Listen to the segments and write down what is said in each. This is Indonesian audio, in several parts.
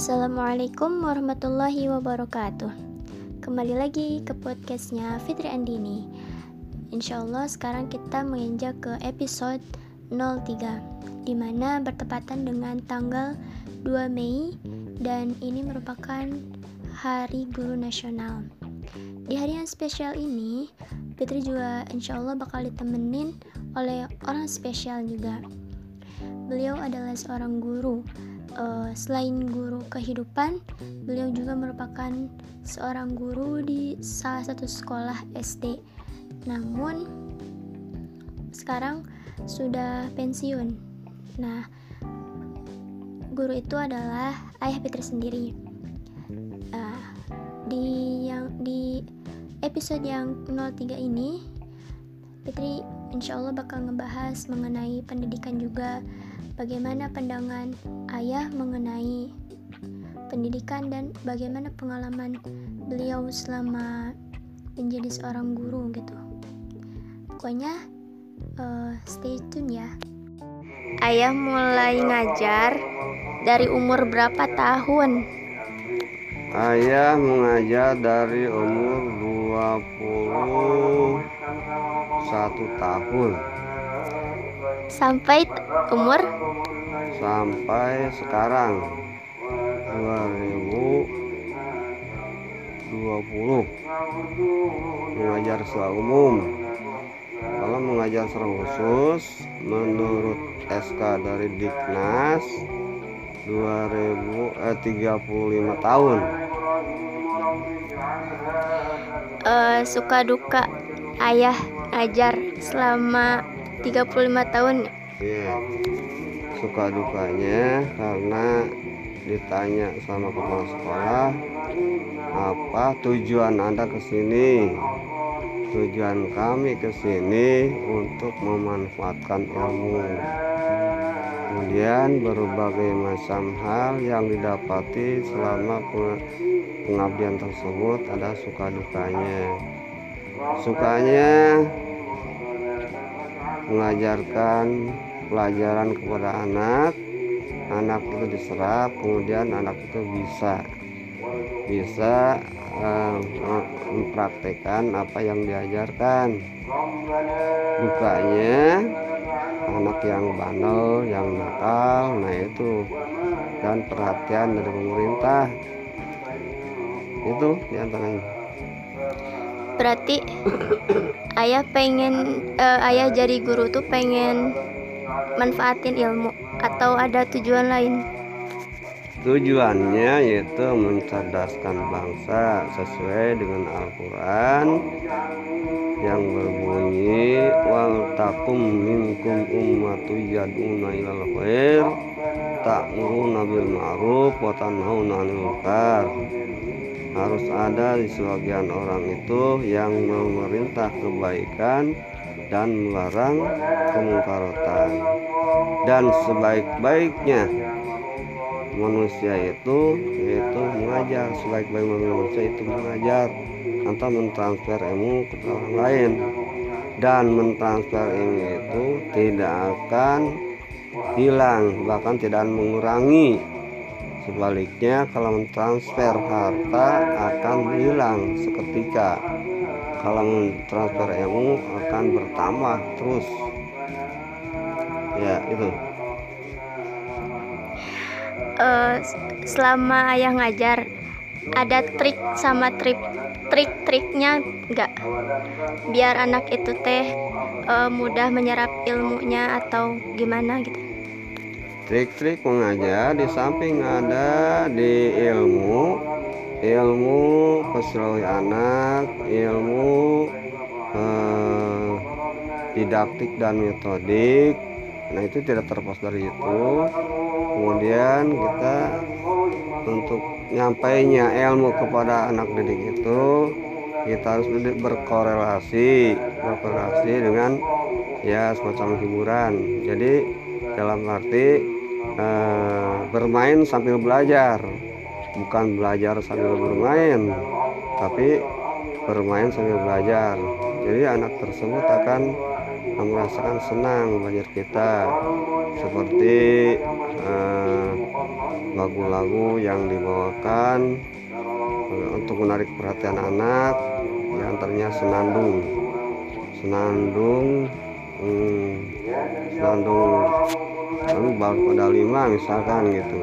Assalamualaikum warahmatullahi wabarakatuh. Kembali lagi ke podcastnya Fitri Andini. Insya Allah sekarang kita menginjak ke episode 03 Di mana bertepatan dengan tanggal 2 Mei Dan ini merupakan Hari Guru Nasional. Di hari yang spesial ini Fitri juga insya Allah bakal ditemenin oleh orang spesial juga Beliau adalah seorang guru uh, selain guru kehidupan, beliau juga merupakan seorang guru di salah satu sekolah SD. Namun sekarang sudah pensiun. Nah, guru itu adalah ayah Fitri sendiri. Uh, di yang di episode yang 03 ini, Fitri insya Allah bakal ngebahas mengenai pendidikan juga bagaimana pandangan ayah mengenai pendidikan dan bagaimana pengalaman beliau selama menjadi seorang guru gitu. Pokoknya uh, stay tune ya. Ayah mulai ngajar dari umur berapa tahun? Ayah mengajar dari umur 21 tahun sampai umur? Sampai sekarang. 2020 mengajar secara umum. Kalau mengajar secara khusus menurut SK dari Diknas 2000 eh, 35 tahun. Uh, suka duka ayah ajar selama 35 tahun Iya. Suka dukanya karena ditanya sama kepala sekolah apa tujuan anda ke sini? Tujuan kami ke sini untuk memanfaatkan ilmu. Kemudian berbagai macam hal yang didapati selama pengabdian tersebut ada suka dukanya. Sukanya mengajarkan pelajaran kepada anak. Anak itu diserap kemudian anak itu bisa bisa uh, mempraktekkan apa yang diajarkan. Dukanya anak yang bandel yang nakal nah itu dan perhatian dari pemerintah. Itu di antaranya berarti ayah pengen uh, ayah jadi guru tuh pengen manfaatin ilmu atau ada tujuan lain? Tujuannya yaitu mencerdaskan bangsa sesuai dengan Al-Quran yang berbunyi wal takum minkum ummatu yad'una ilal khair ta'muruna bil ma'ruf wa tanhauna 'anil harus ada di sebagian orang itu yang memerintah kebaikan dan melarang kemungkarotan. Dan sebaik-baiknya manusia itu yaitu mengajar. Sebaik-baik manusia itu mengajar atau mentransfer ilmu ke orang lain. Dan mentransfer ilmu itu tidak akan hilang bahkan tidak mengurangi Sebaliknya kalau mentransfer harta akan hilang seketika. Kalau mentransfer ilmu akan bertambah terus. Ya, itu. Uh, selama ayah ngajar ada trik sama trik trik-triknya enggak biar anak itu teh uh, mudah menyerap ilmunya atau gimana gitu trik-trik mengajar di samping ada di ilmu ilmu keseluruhan anak ilmu eh, didaktik dan metodik. Nah itu tidak terlepas dari itu. Kemudian kita untuk nyampainya ilmu kepada anak didik itu kita harus berkorelasi berkorelasi dengan ya semacam hiburan. Jadi dalam arti Eh, bermain sambil belajar. Bukan belajar sambil bermain tapi bermain sambil belajar. Jadi anak tersebut akan merasakan senang belajar kita. Seperti eh, lagu-lagu uh, yang dibawakan uh, untuk menarik perhatian anak di antaranya senandung. Senandung hmm, senandung lalu pada lima misalkan gitu.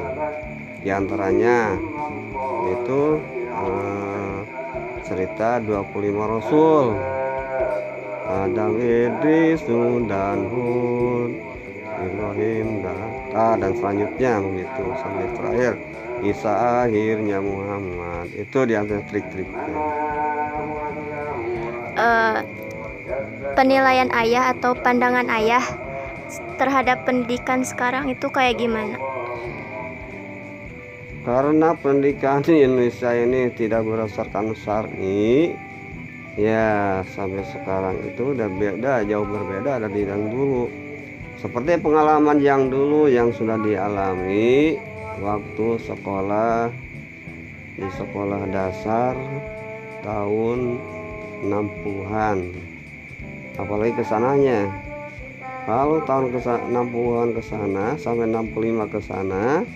Di antaranya itu uh, cerita 25 Rasul. Adam Idris dan Hud Ibrahim dan ah, dan selanjutnya begitu. Sampai terakhir Isa akhirnya Muhammad. Itu di antara trik-triknya. Uh, penilaian ayah atau pandangan ayah terhadap pendidikan sekarang itu kayak gimana? Karena pendidikan di Indonesia ini tidak berdasarkan syar'i, ya sampai sekarang itu udah beda jauh berbeda dari yang dulu. Seperti pengalaman yang dulu yang sudah dialami waktu sekolah di sekolah dasar tahun 60-an apalagi ke sananya kalau tahun ke 60-an ke sana sampai 65 ke sana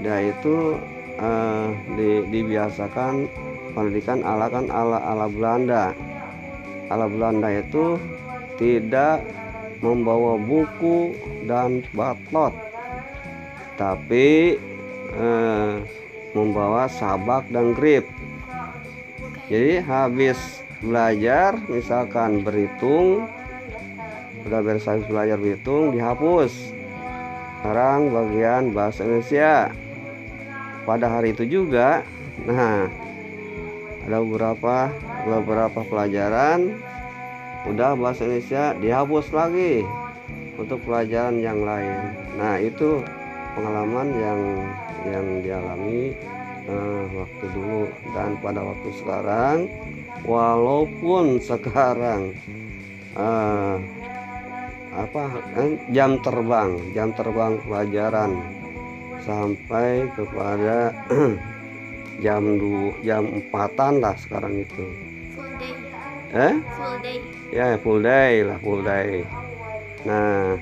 dia itu eh, di, dibiasakan pendidikan ala kan ala ala Belanda. Ala Belanda itu tidak membawa buku dan batlot tapi eh, membawa sabak dan grip. Jadi habis belajar misalkan berhitung beres habis belajar berhitung dihapus. Sekarang bagian bahasa Indonesia. Pada hari itu juga nah ada beberapa beberapa pelajaran. Udah bahasa Indonesia dihapus lagi untuk pelajaran yang lain. Nah itu pengalaman yang yang dialami uh, waktu dulu dan pada waktu sekarang. Walaupun sekarang uh, apa? Eh, jam terbang jam terbang pelajaran. Sampai kepada jam dua jam empatan lah sekarang itu. Full day. Eh? Full day. Ya full day lah full day. Nah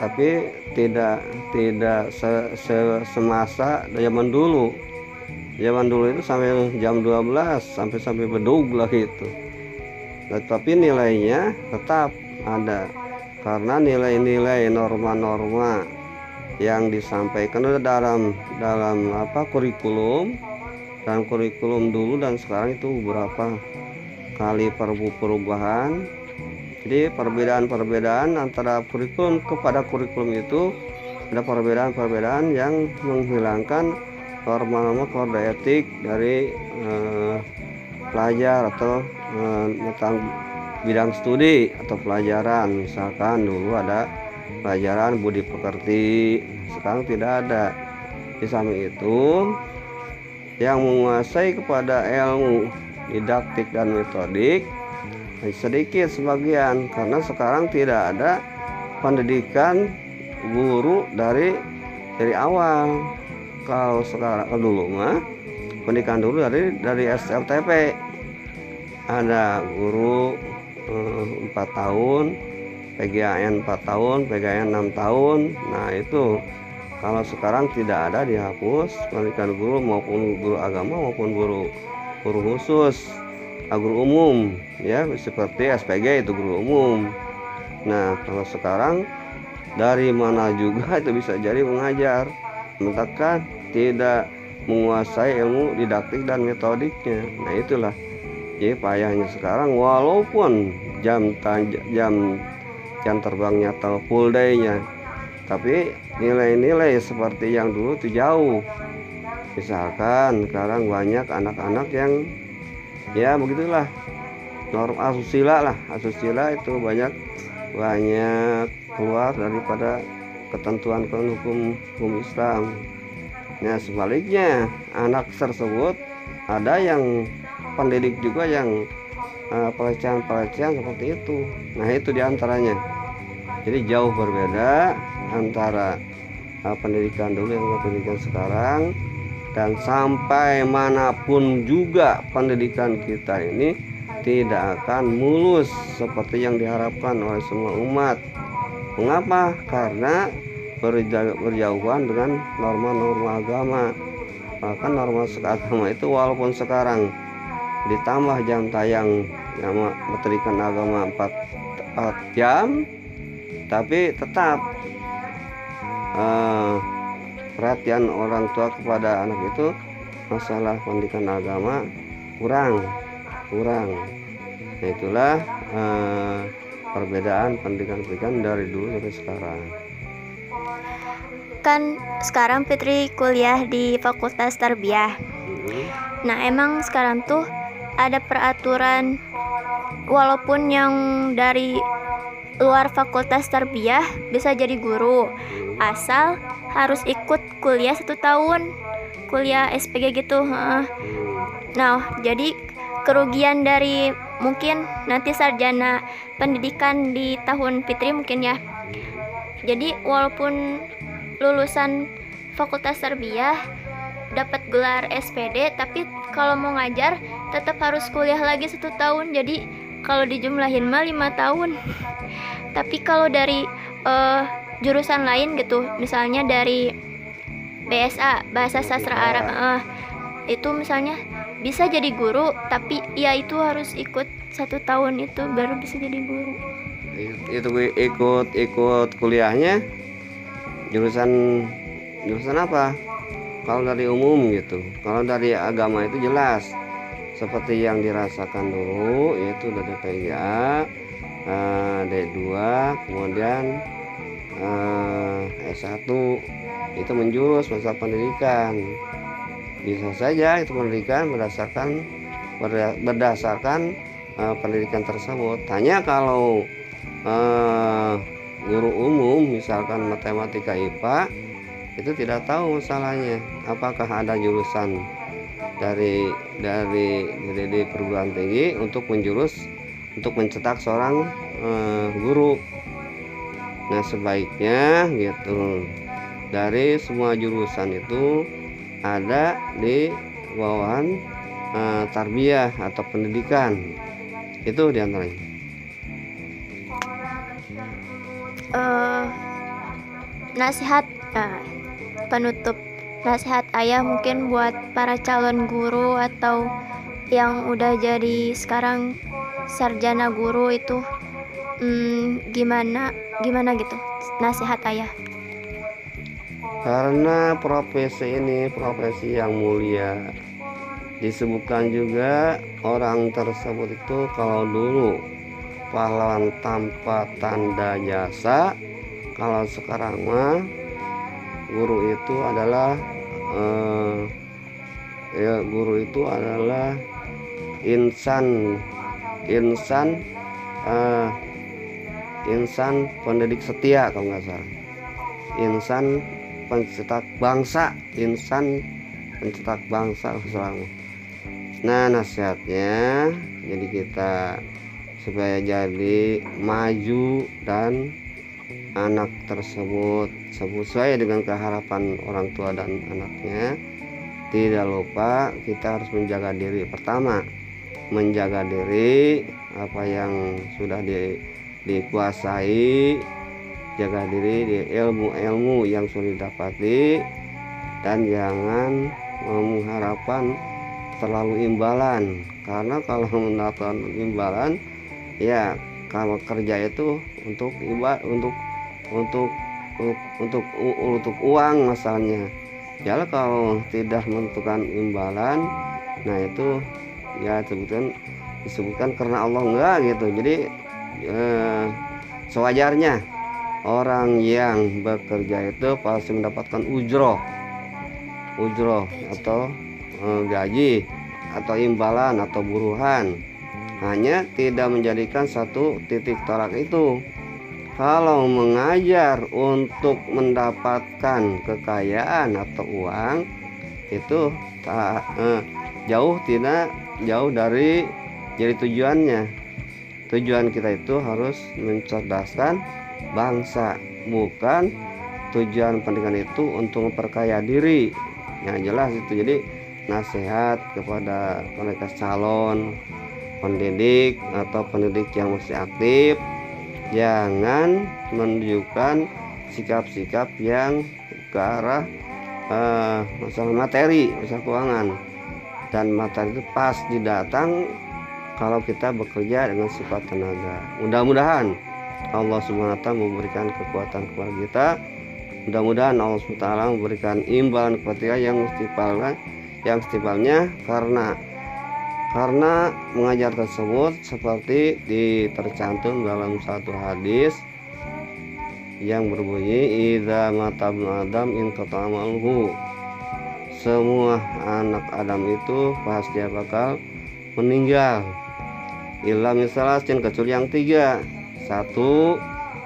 tapi tidak tidak se, se, semasa zaman dulu. Zaman dulu itu sampai jam 12 sampai sampai bedug lah gitu. Nah, tapi nilainya tetap ada karena nilai-nilai norma-norma yang disampaikan dalam dalam apa kurikulum. Dan kurikulum dulu dan sekarang itu beberapa kali perubahan jadi perbedaan-perbedaan antara kurikulum kepada kurikulum itu ada perbedaan-perbedaan yang menghilangkan norma-norma kode etik dari eh, pelajar atau eh, bidang studi atau pelajaran. Misalkan dulu ada pelajaran budi pekerti sekarang tidak ada. Di samping itu yang menguasai kepada ilmu didaktik dan metodik sedikit sebagian. Karena sekarang tidak ada pendidikan guru dari dari awal. Kalau sekarang dulu mah pendidikan dulu dari dari SLTP ada guru empat tahun PGAN 4 tahun PGAN 6 tahun. Nah itu kalau sekarang tidak ada dihapus pendidikan guru maupun guru agama maupun guru guru khusus guru umum ya seperti SPG itu guru umum. Nah kalau sekarang dari mana juga itu bisa jadi mengajar. Mengatakan tidak menguasai ilmu didaktik dan metodiknya. Nah itulah jadi payahnya sekarang walaupun jam jam jam terbangnya atau full day-nya tapi nilai-nilai seperti yang dulu itu jauh. Misalkan sekarang banyak anak-anak yang ya begitulah norm asusila lah asusila itu banyak banyak keluar daripada ketentuan hukum hukum Islam. Nah sebaliknya anak tersebut ada yang pendidik juga yang uh, pelecehan-pelecehan seperti itu nah itu di antaranya jadi jauh berbeda antara uh, pendidikan dulu yang pendidikan sekarang dan sampai mana pun juga pendidikan kita ini tidak akan mulus seperti yang diharapkan oleh semua umat. Mengapa? Karena berjauhan dengan norma-norma agama. Bahkan norma agama itu walaupun sekarang ditambah jam tayang yang memberikan agama 4, 4 jam tapi tetap uh, perhatian orang tua kepada anak itu masalah pendidikan agama kurang kurang. Nah, itulah uh, perbedaan pendidikan-pendidikan dari dulu sampai sekarang. Kan sekarang Fitri kuliah di Fakultas Tarbiyah. Mm-hmm. nah emang sekarang tuh ada peraturan walaupun yang dari luar Fakultas Tarbiyah bisa jadi guru. Asal harus ikut kuliah satu tahun kuliah SPG gitu nah jadi kerugian dari mungkin nanti sarjana pendidikan di tahun Fitri mungkin ya. Jadi walaupun lulusan fakultas tarbiyah dapat gelar SPD tapi kalau mau ngajar tetap harus kuliah lagi satu tahun jadi kalau dijumlahin mah lima tahun. Tapi kalau dari uh, jurusan lain gitu misalnya dari BSA bahasa sastra Arab uh, itu misalnya bisa jadi guru tapi ya itu harus ikut satu tahun itu baru bisa jadi guru. Itu ikut ikut kuliahnya jurusan jurusan apa? Kalau dari umum gitu. Kalau dari agama itu jelas seperti yang dirasakan dulu yaitu dari PGA uh, D2 kemudian uh, S1 itu menjurus masa pendidikan. Bisa saja itu pendidikan berdasarkan berdasarkan uh, pendidikan tersebut. Hanya kalau uh, guru umum misalkan matematika IPA itu tidak tahu masalahnya. Apakah ada jurusan dari dari dari, perguruan tinggi untuk menjurus untuk mencetak seorang uh, guru. Nah sebaiknya gitu. Dari semua jurusan itu ada di bawahan uh, tarbiyah atau pendidikan. Itu di antaranya uh, nasihat uh, penutup nasihat ayah mungkin buat para calon guru atau yang udah jadi sekarang sarjana guru itu hmm, gimana gimana gitu nasihat ayah? Karena profesi ini profesi yang mulia. Disebutkan juga orang tersebut itu kalau dulu pahlawan tanpa tanda jasa kalau sekarang mah guru itu adalah eh, ya guru itu adalah insan. Insan eh, insan pendidik setia kalau nggak salah. Insan pencetak bangsa insan pencetak bangsa selama nah nasihatnya jadi kita supaya jadi maju dan anak tersebut sesuai dengan keharapan orang tua dan anaknya. Tidak lupa kita harus menjaga diri. Pertama menjaga diri apa yang sudah di, dikuasai. Jaga diri di ilmu-ilmu yang sudah didapati. Dan jangan mengharapkan terlalu imbalan. Karena kalau mendapatkan imbalan ya kalau kerja itu untuk ibadah untuk untuk untuk untuk uang masalahnya. Ya kalau tidak menentukan imbalan nah itu ya disebutkan disebutkan karena Allah enggak gitu. Jadi eh, sewajarnya orang yang bekerja itu pasti mendapatkan ujroh ujroh atau eh, gaji atau imbalan atau buruhan hanya tidak menjadikan satu titik tolak itu. Kalau mengajar untuk mendapatkan kekayaan atau uang itu tak eh, jauh tidak jauh dari jadi tujuannya. Tujuan kita itu harus mencerdaskan bangsa bukan tujuan pendidikan itu untuk memperkaya diri. Yang jelas itu jadi nasihat kepada mereka calon pendidik atau pendidik yang masih aktif jangan menunjukkan sikap-sikap yang ke arah uh, masalah materi, masalah keuangan dan materi itu pas didatang kalau kita bekerja dengan sifat tenaga. Mudah-mudahan Allah taala memberikan kekuatan kepada kita. Mudah-mudahan Allah taala memberikan imbalan kepada kita yang setimpalnya karena karena mengajar tersebut seperti ditercantum dalam satu hadis yang berbunyi idza mata adam in amaluhu semua anak Adam itu pasti bakal meninggal. Ilah misalnya kecuali yang tiga. Satu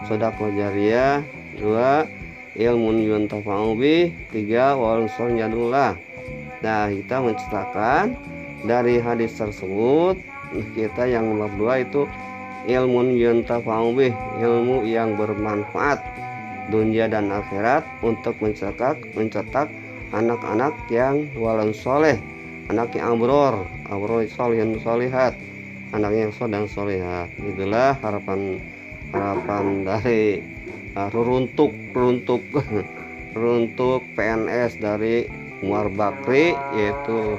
sodako jariah. Dua ilmu yuntafa'u tiga wal jadullah. Nah kita menceritakan dari hadis tersebut kita yang nomor dua itu ilmu yuntafa'u ilmu yang bermanfaat dunia dan akhirat untuk mencetak mencetak anak-anak yang walan soleh anak yang abror abror solihin solihat anak yang soleh dan solihat. Itulah harapan harapan dari uh, runtuk runtuk runtuk PNS dari Muar Bakri yaitu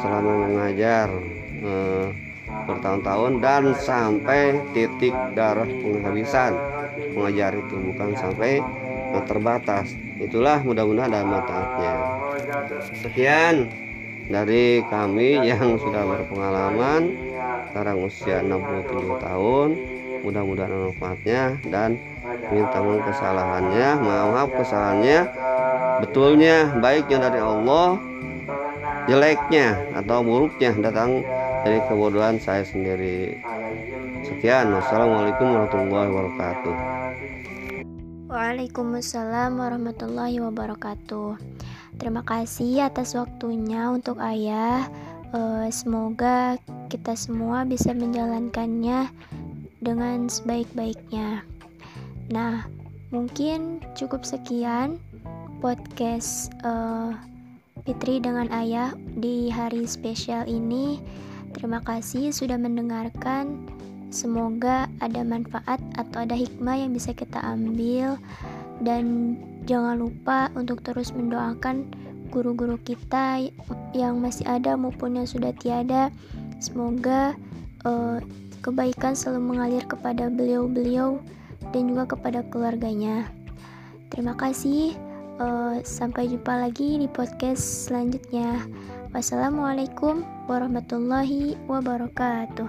selama mengajar uh, bertahun-tahun dan sampai titik darah penghabisan. Mengajar itu bukan sampai terbatas. Itulah mudah-mudahan ada manfaatnya. Sekian dari kami yang sudah berpengalaman sekarang usia 67 tahun. Mudah-mudahan manfaatnya dan minta maaf kesalahannya. Maaf kesalahannya betulnya baiknya dari Allah jeleknya atau buruknya datang dari kebodohan saya sendiri. Sekian. Wassalamualaikum warahmatullahi wabarakatuh. Waalaikumsalam warahmatullahi wabarakatuh. Terima kasih atas waktunya untuk ayah. Uh, Semoga kita semua bisa menjalankannya dengan sebaik-baiknya. Nah, mungkin cukup sekian podcast uh, Fitri dengan ayah di hari spesial ini Terima kasih sudah mendengarkan. Semoga ada manfaat atau ada hikmah yang bisa kita ambil dan jangan lupa untuk terus mendoakan guru-guru kita yang masih ada maupun yang sudah tiada. Semoga uh, kebaikan selalu mengalir kepada beliau-beliau dan juga kepada keluarganya. Terima kasih. Uh, sampai jumpa lagi di podcast selanjutnya. Wassalamualaikum warahmatullahi wabarakatuh.